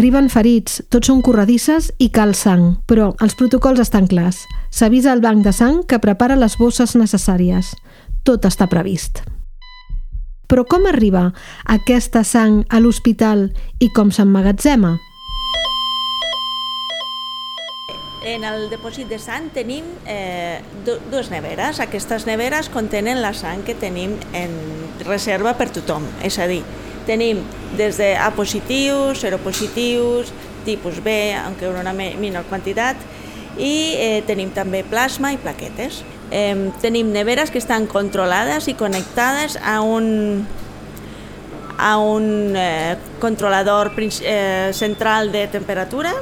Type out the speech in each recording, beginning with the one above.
Arriben ferits, tots són corredisses i cal sang, però els protocols estan clars. S'avisa al banc de sang que prepara les bosses necessàries. Tot està previst. Però com arriba aquesta sang a l'hospital i com s'emmagatzema? En el depòsit de sang tenim eh, dues neveres. Aquestes neveres contenen la sang que tenim en reserva per tothom. És a dir, tenim des de A positius, seropositius, tipus B, aunque una menor quantitat, i eh, tenim també plasma i plaquetes. Eh, tenim neveres que estan controlades i connectades a un, a un eh, controlador eh, central de temperatura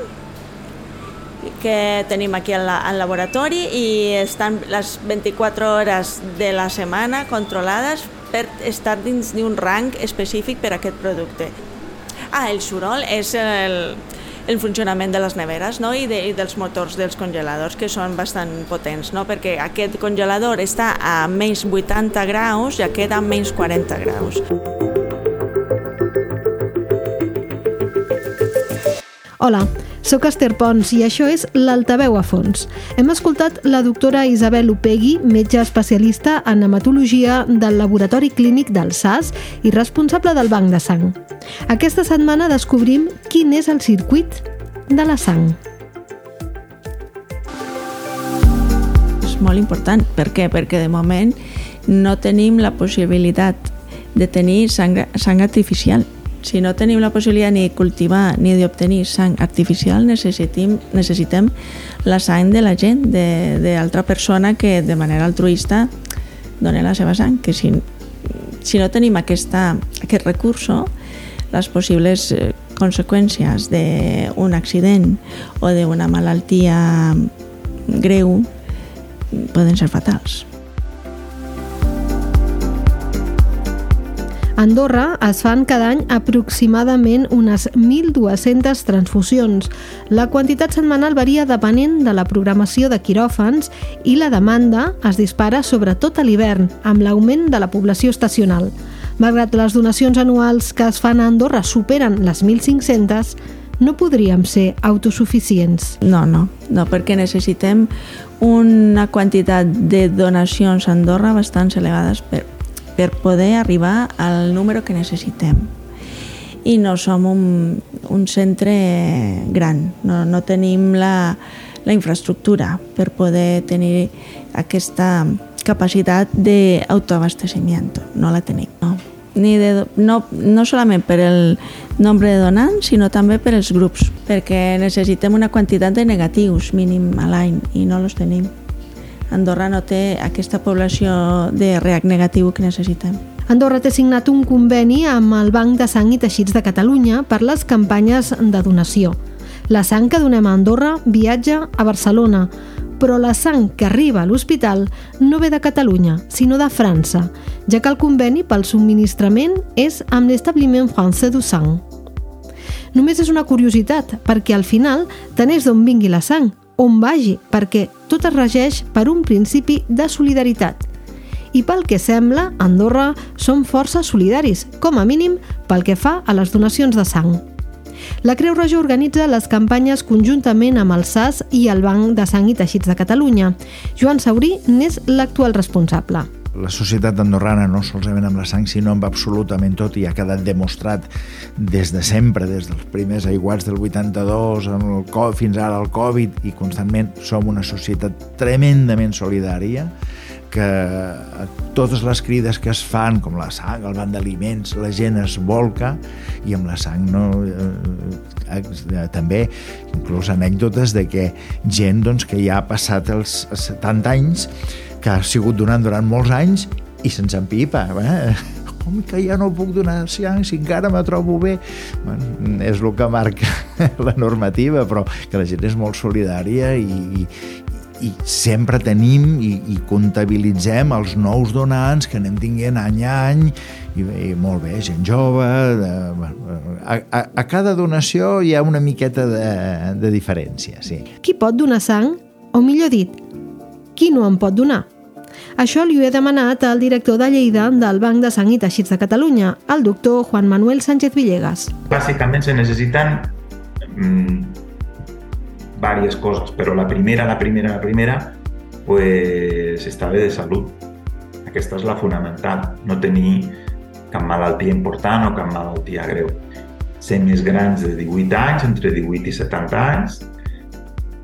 que tenim aquí al, al laboratori i estan les 24 hores de la setmana controlades per estar dins d'un rang específic per a aquest producte. Ah, el soroll és el, el funcionament de les neveres no? I, de, i dels motors dels congeladors que són bastant potents no? perquè aquest congelador està a menys 80 graus i aquest a menys 40 graus. Hola, sóc Esther Pons i això és l'Altaveu a fons. Hem escoltat la doctora Isabel Upegui, metge especialista en hematologia del Laboratori Clínic del SAS i responsable del Banc de Sang. Aquesta setmana descobrim quin és el circuit de la sang. És molt important. Per què? Perquè de moment no tenim la possibilitat de tenir sang, sang artificial si no tenim la possibilitat ni de cultivar ni d'obtenir sang artificial, necessitem, necessitem la sang de la gent, d'altra persona que de manera altruista dona la seva sang, que si, si no tenim aquesta, aquest recurs, les possibles eh, conseqüències d'un accident o d'una malaltia greu poden ser fatals. A Andorra es fan cada any aproximadament unes 1.200 transfusions. La quantitat setmanal varia depenent de la programació de quiròfans i la demanda es dispara sobretot a l'hivern, amb l'augment de la població estacional. Malgrat les donacions anuals que es fan a Andorra superen les 1.500, no podríem ser autosuficients. No, no, no, perquè necessitem una quantitat de donacions a Andorra bastant elevades per, per poder arribar al número que necessitem. I no som un, un centre gran, no, no tenim la, la infraestructura per poder tenir aquesta capacitat d'autoabasteciment, no la tenim. No. Ni de, no, no solament per el nombre de donants, sinó també per els grups, perquè necessitem una quantitat de negatius mínim a l'any i no els tenim. Andorra no té aquesta població de reac negatiu que necessitem. Andorra té signat un conveni amb el Banc de Sang i Teixits de Catalunya per les campanyes de donació. La sang que donem a Andorra viatja a Barcelona, però la sang que arriba a l'hospital no ve de Catalunya, sinó de França, ja que el conveni pel subministrament és amb l'Establiment Français du Sang. Només és una curiositat, perquè al final tant és d'on vingui la sang, on vagi, perquè tot es regeix per un principi de solidaritat. I pel que sembla, Andorra som força solidaris, com a mínim pel que fa a les donacions de sang. La Creu Roja organitza les campanyes conjuntament amb el SAS i el Banc de Sang i Teixits de Catalunya. Joan Saurí n'és l'actual responsable la societat andorrana no solament amb la sang, sinó amb absolutament tot, i ha quedat demostrat des de sempre, des dels primers aiguats del 82, amb el fins ara el Covid, i constantment som una societat tremendament solidària, que totes les crides que es fan, com la sang, el banc d'aliments, la gent es volca i amb la sang no, eh, eh, també inclús anècdotes de que gent doncs, que ja ha passat els 70 anys que ha sigut donant durant molts anys i se'ns empipa. Eh? Com que ja no puc donar sang si encara me trobo bé? Bueno, és el que marca la normativa, però que la gent és molt solidària i, i, i sempre tenim i, i comptabilitzem els nous donants que anem tinguent any a any i, i molt bé, gent jove de, a, a, a cada donació hi ha una miqueta de, de diferència sí. Qui pot donar sang? O millor dit, qui no en pot donar? Això li ho he demanat al director de Lleida del Banc de Sang i Teixits de Catalunya, el doctor Juan Manuel Sánchez Villegas. Bàsicament se necessiten mmm, varias coses, però la primera, la primera, la primera, pues, està bé de salut. Aquesta és la fonamental, no tenir cap malaltia important o cap malaltia greu. Ser més grans de 18 anys, entre 18 i 70 anys,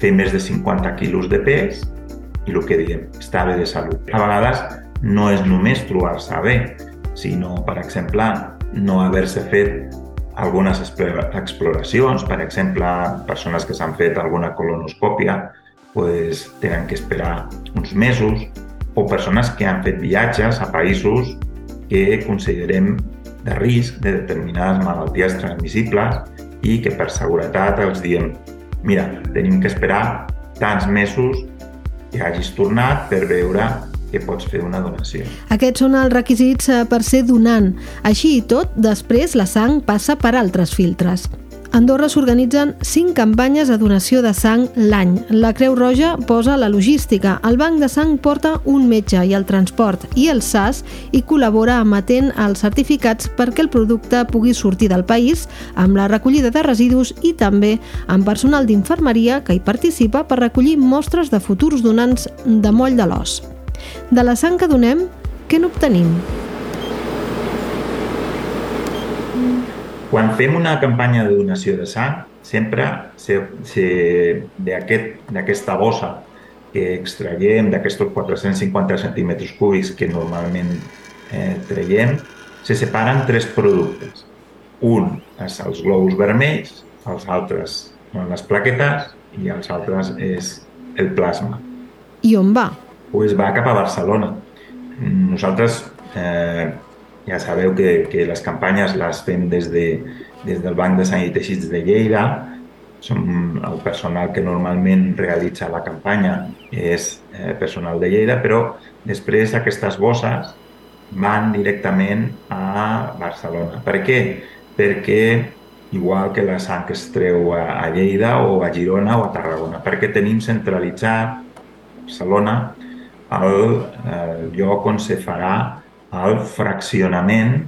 fer més de 50 quilos de pes i el que diem, estar bé de salut. A vegades no és només trobar-se bé, sinó, per exemple, no haver-se fet algunes exploracions, per exemple, persones que s'han fet alguna colonoscòpia pues, tenen que esperar uns mesos, o persones que han fet viatges a països que considerem de risc de determinades malalties transmissibles i que per seguretat els diem mira, tenim que esperar tants mesos que hagis tornat per veure que pots fer una donació. Aquests són els requisits eh, per ser donant. Així i tot, després la sang passa per altres filtres. Andorra s'organitzen 5 campanyes de donació de sang l'any. La Creu Roja posa la logística, el banc de sang porta un metge i el transport i el SAS i col·labora emetent els certificats perquè el producte pugui sortir del país amb la recollida de residus i també amb personal d'infermeria que hi participa per recollir mostres de futurs donants de moll de l'os. De la sang que donem, què n'obtenim? Quan fem una campanya de donació de sang, sempre se, se, d'aquesta aquest, bossa que extraiem, d'aquests 450 centímetres cúbics que normalment eh, traiem, se separen tres productes. Un és els globus vermells, els altres són les plaquetes i els altres és el plasma. I on va? pues va cap a Barcelona. Nosaltres eh, ja sabeu que, que les campanyes les fem des, de, des del Banc de Sant i Teixits de Lleida, som el personal que normalment realitza la campanya és eh, personal de Lleida, però després aquestes bosses van directament a Barcelona. Per què? Perquè igual que la sang que es treu a, Lleida o a Girona o a Tarragona, perquè tenim centralitzat Barcelona el eh, lloc on se farà el fraccionament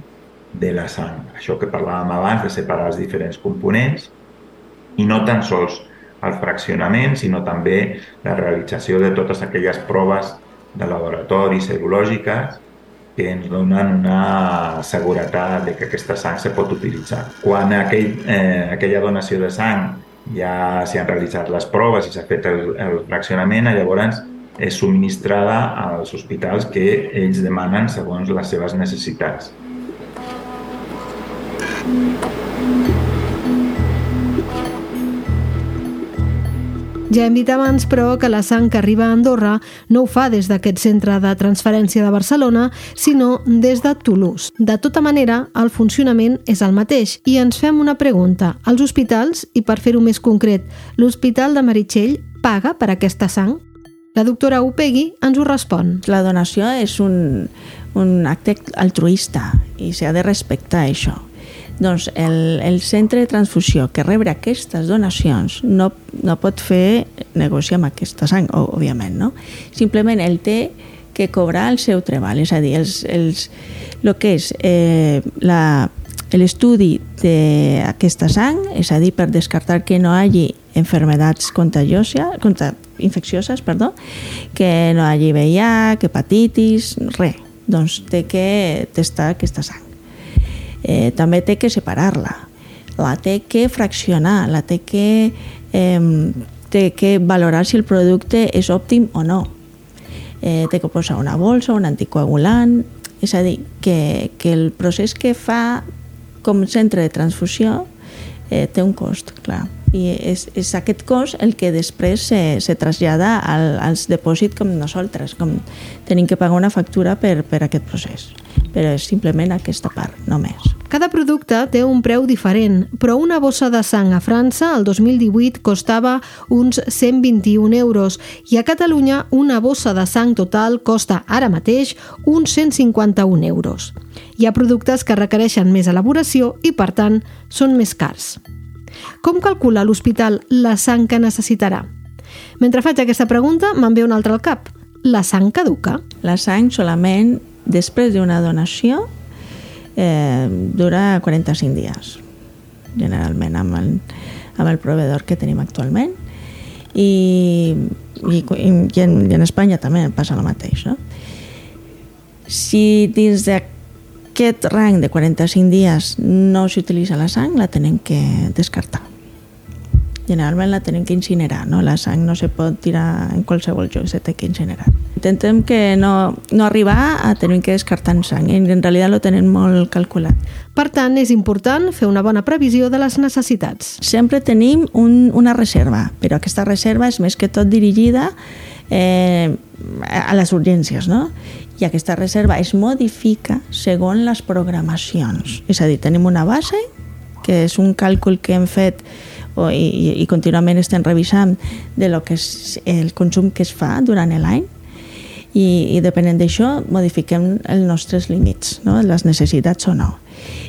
de la sang. Això que parlàvem abans de separar els diferents components i no tan sols el fraccionament, sinó també la realització de totes aquelles proves de laboratori serològiques que ens donen una seguretat de que aquesta sang se pot utilitzar. Quan aquell, eh, aquella donació de sang ja s'han realitzat les proves i s'ha fet el, el fraccionament, llavors és subministrada als hospitals que ells demanen segons les seves necessitats. Ja hem dit abans, però, que la sang que arriba a Andorra no ho fa des d'aquest centre de transferència de Barcelona, sinó des de Toulouse. De tota manera, el funcionament és el mateix i ens fem una pregunta. Els hospitals, i per fer-ho més concret, l'Hospital de Meritxell paga per aquesta sang? La doctora Upegui ens ho respon. La donació és un, un acte altruista i s'ha de respectar això. Doncs el, el centre de transfusió que rebre aquestes donacions no, no pot fer negoci amb aquesta sang, òbviament, no? Simplement el té que cobrar el seu treball, és a dir, els, els, el que és eh, l'estudi d'aquesta sang, és a dir, per descartar que no hagi enfermedats contagioses, infeccioses, perdó, que no hagi VIH, hepatitis, res. Doncs té que testar aquesta sang. Eh, també té que separar-la, la té que fraccionar, la té que, eh, té que valorar si el producte és òptim o no. Eh, té que posar una bolsa, un anticoagulant, és a dir, que, que el procés que fa com centre de transfusió eh, té un cost, clar i és, és aquest cost el que després se, se trasllada al, als depòsits com nosaltres, com tenim que pagar una factura per, per aquest procés. Però és simplement aquesta part, només. Cada producte té un preu diferent, però una bossa de sang a França el 2018 costava uns 121 euros i a Catalunya una bossa de sang total costa ara mateix uns 151 euros. Hi ha productes que requereixen més elaboració i, per tant, són més cars. Com calcula l'hospital la sang que necessitarà? Mentre faig aquesta pregunta, me'n ve una altra al cap. La sang caduca? La sang solament després d'una donació eh, dura 45 dies, generalment, amb, el, amb el proveedor que tenim actualment i, i, i, en, i en Espanya també passa el mateix. No? Si dins d'aquest rang de 45 dies no s'utilitza la sang, la tenem que descartar generalment la tenim que incinerar, no? la sang no se pot tirar en qualsevol lloc, se té que incinerar. Intentem que no, no arribar a tenir que descartar sang, i en realitat lo tenen molt calculat. Per tant, és important fer una bona previsió de les necessitats. Sempre tenim un, una reserva, però aquesta reserva és més que tot dirigida eh, a les urgències, no? I aquesta reserva es modifica segons les programacions. És a dir, tenim una base, que és un càlcul que hem fet o, i, i contínuament estem revisant de lo que és el consum que es fa durant l'any i, i depenent d'això modifiquem els nostres límits, no? les necessitats o no.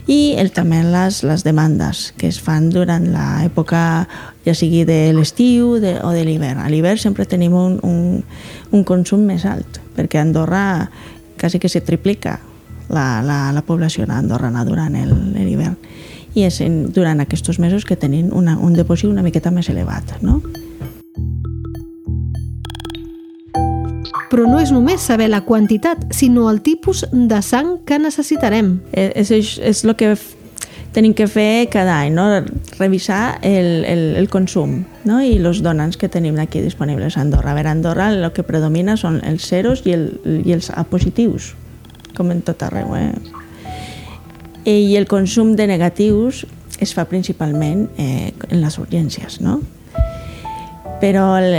I el, també les, les demandes que es fan durant l'època ja sigui de l'estiu o de l'hivern. A l'hivern sempre tenim un, un, un consum més alt, perquè Andorra quasi que se triplica la, la, la població andorrana durant l'hivern i és en, durant aquests mesos que tenim una, un depòsit una miqueta més elevat. No? Però no és només saber la quantitat, sinó el tipus de sang que necessitarem. Eh, és, és, és el que tenim que fer cada any, no? revisar el, el, el consum no? i els donants que tenim aquí disponibles a Andorra. A veure, Andorra el que predomina són els zeros i, el, i els A positius, com en tot arreu. Eh? i el consum de negatius es fa principalment eh, en les urgències, no? Però el,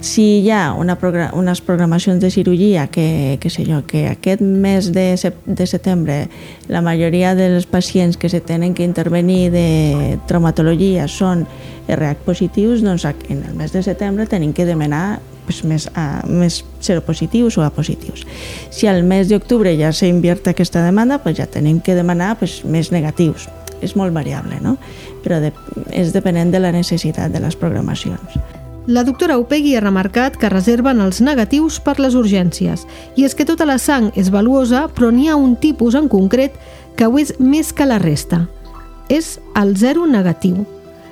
si hi ha una progra unes programacions de cirurgia que, que, sé jo, que aquest mes de, sep de setembre la majoria dels pacients que se tenen que intervenir de traumatologia són RH positius, doncs en el mes de setembre tenim que demanar pues, més, a, més seropositius o A positius. Si al mes d'octubre ja s'invierte aquesta demanda, pues ja tenim que demanar pues, més negatius. És molt variable, no? però de, és depenent de la necessitat de les programacions. La doctora Upegui ha remarcat que reserven els negatius per les urgències. I és que tota la sang és valuosa, però n'hi ha un tipus en concret que ho és més que la resta. És el zero negatiu.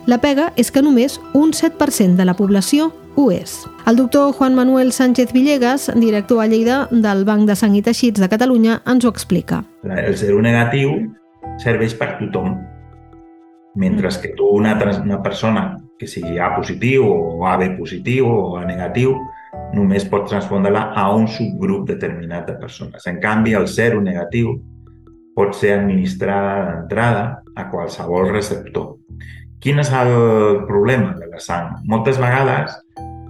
La pega és que només un 7% de la població ho és. El doctor Juan Manuel Sánchez Villegas, director a Lleida del Banc de Sang i Teixits de Catalunya, ens ho explica. El zero negatiu serveix per tothom, mentre que tu, una, una persona que sigui A positiu o AB positiu o A negatiu, només pot transfondre-la a un subgrup determinat de persones. En canvi, el zero negatiu pot ser administrada d'entrada a qualsevol receptor. Quin és el problema de la sang? Moltes vegades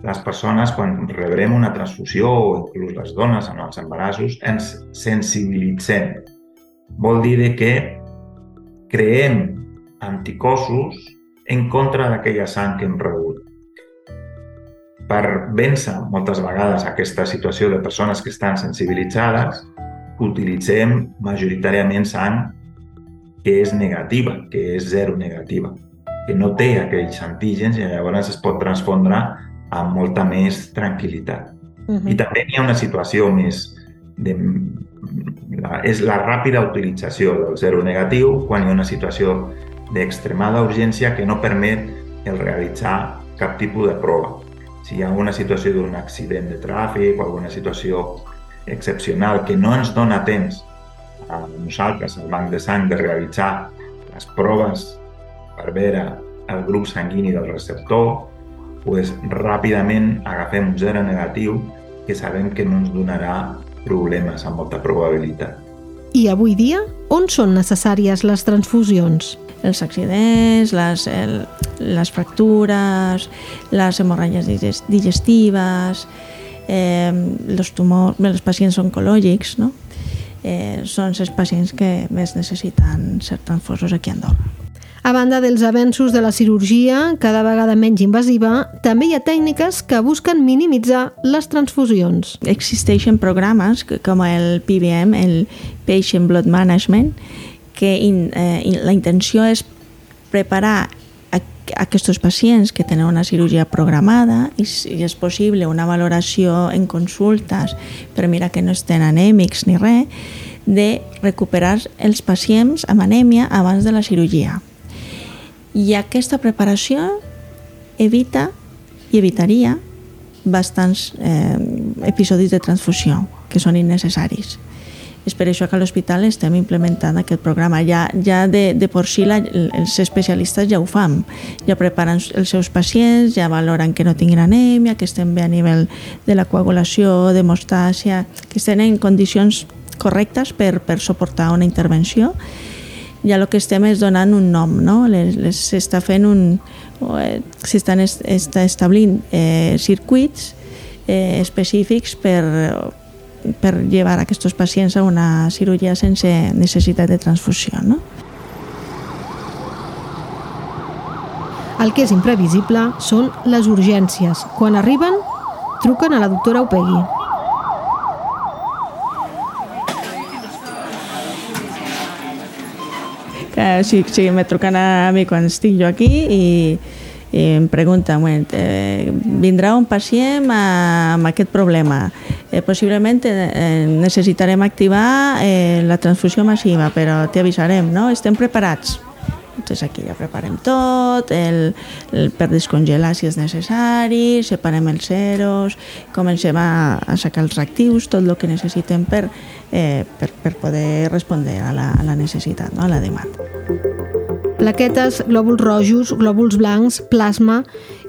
les persones, quan rebrem una transfusió, o inclús les dones en els embarassos, ens sensibilitzem. Vol dir que creem anticossos en contra d'aquella sang que hem rebut. Per vèncer moltes vegades aquesta situació de persones que estan sensibilitzades, utilitzem majoritàriament sang que és negativa, que és zero negativa, que no té aquells antígens i llavors es pot transfondre amb molta més tranquil·litat. Uh -huh. I també hi ha una situació més de, la, és la ràpida utilització del zero negatiu quan hi ha una situació d'extremada urgència que no permet el realitzar cap tipus de prova. Si hi ha una situació d'un accident de tràfic o alguna situació excepcional que no ens dona temps a nosaltres, al banc de sang, de realitzar les proves per veure el grup sanguini del receptor, pues, ràpidament agafem un zero negatiu que sabem que no ens donarà problemes amb molta probabilitat. I avui dia, on són necessàries les transfusions? Els accidents, les, el, les fractures, les hemorràgies digestives, eh, els tumors, els pacients oncològics, no? eh, són els pacients que més necessiten ser transfusos aquí a Andorra. A banda dels avenços de la cirurgia, cada vegada menys invasiva, també hi ha tècniques que busquen minimitzar les transfusions. Existeixen programes com el PBM, el Patient Blood Management, que in, eh, la intenció és preparar aquests pacients que tenen una cirurgia programada i si és possible una valoració en consultes per mirar que no estan anèmics ni res, de recuperar els pacients amb anèmia abans de la cirurgia I aquesta preparació evita i evitaria bastants eh, episodis de transfusió que són innecessaris. És per això que a l'hospital estem implementant aquest programa. Ja, ja de, de por si la, els especialistes ja ho fan. Ja preparen els seus pacients, ja valoren que no tinguin anèmia, que estem bé a nivell de la coagulació, d'hemostàcia, que estem en condicions correctes per, per suportar una intervenció. Ja el que estem és donant un nom, no? S'està fent un... Eh, s'estan est, establint eh, circuits eh, específics per per llevar aquests pacients a una cirurgia sense necessitat de transfusió. No? El que és imprevisible són les urgències. Quan arriben, truquen a la doctora Opegui. Eh, sí, sí, me truquen a mi quan estic jo aquí i, i em pregunta, bueno, eh, vindrà un pacient amb aquest problema, eh, possiblement eh, necessitarem activar eh, la transfusió massiva, però t'avisarem, no? Estem preparats. Entonces aquí ja preparem tot, el, el, per descongelar si és necessari, separem els ceros, comencem a, a sacar els reactius, tot el que necessitem per, eh, per, per poder respondre a la, a la necessitat, no? a la demanda plaquetes, glòbuls rojos, glòbuls blancs, plasma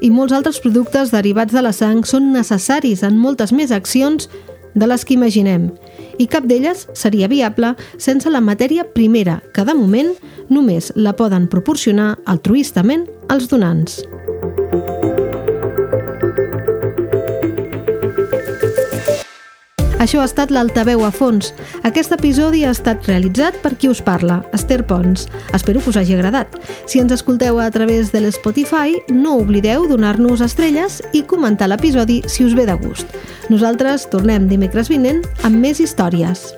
i molts altres productes derivats de la sang són necessaris en moltes més accions de les que imaginem i cap d'elles seria viable sense la matèria primera, que de moment només la poden proporcionar altruistament els donants. Això ha estat l'Altaveu a fons. Aquest episodi ha estat realitzat per qui us parla, Esther Pons. Espero que us hagi agradat. Si ens escolteu a través de l'Spotify, no oblideu donar-nos estrelles i comentar l'episodi si us ve de gust. Nosaltres tornem dimecres vinent amb més històries.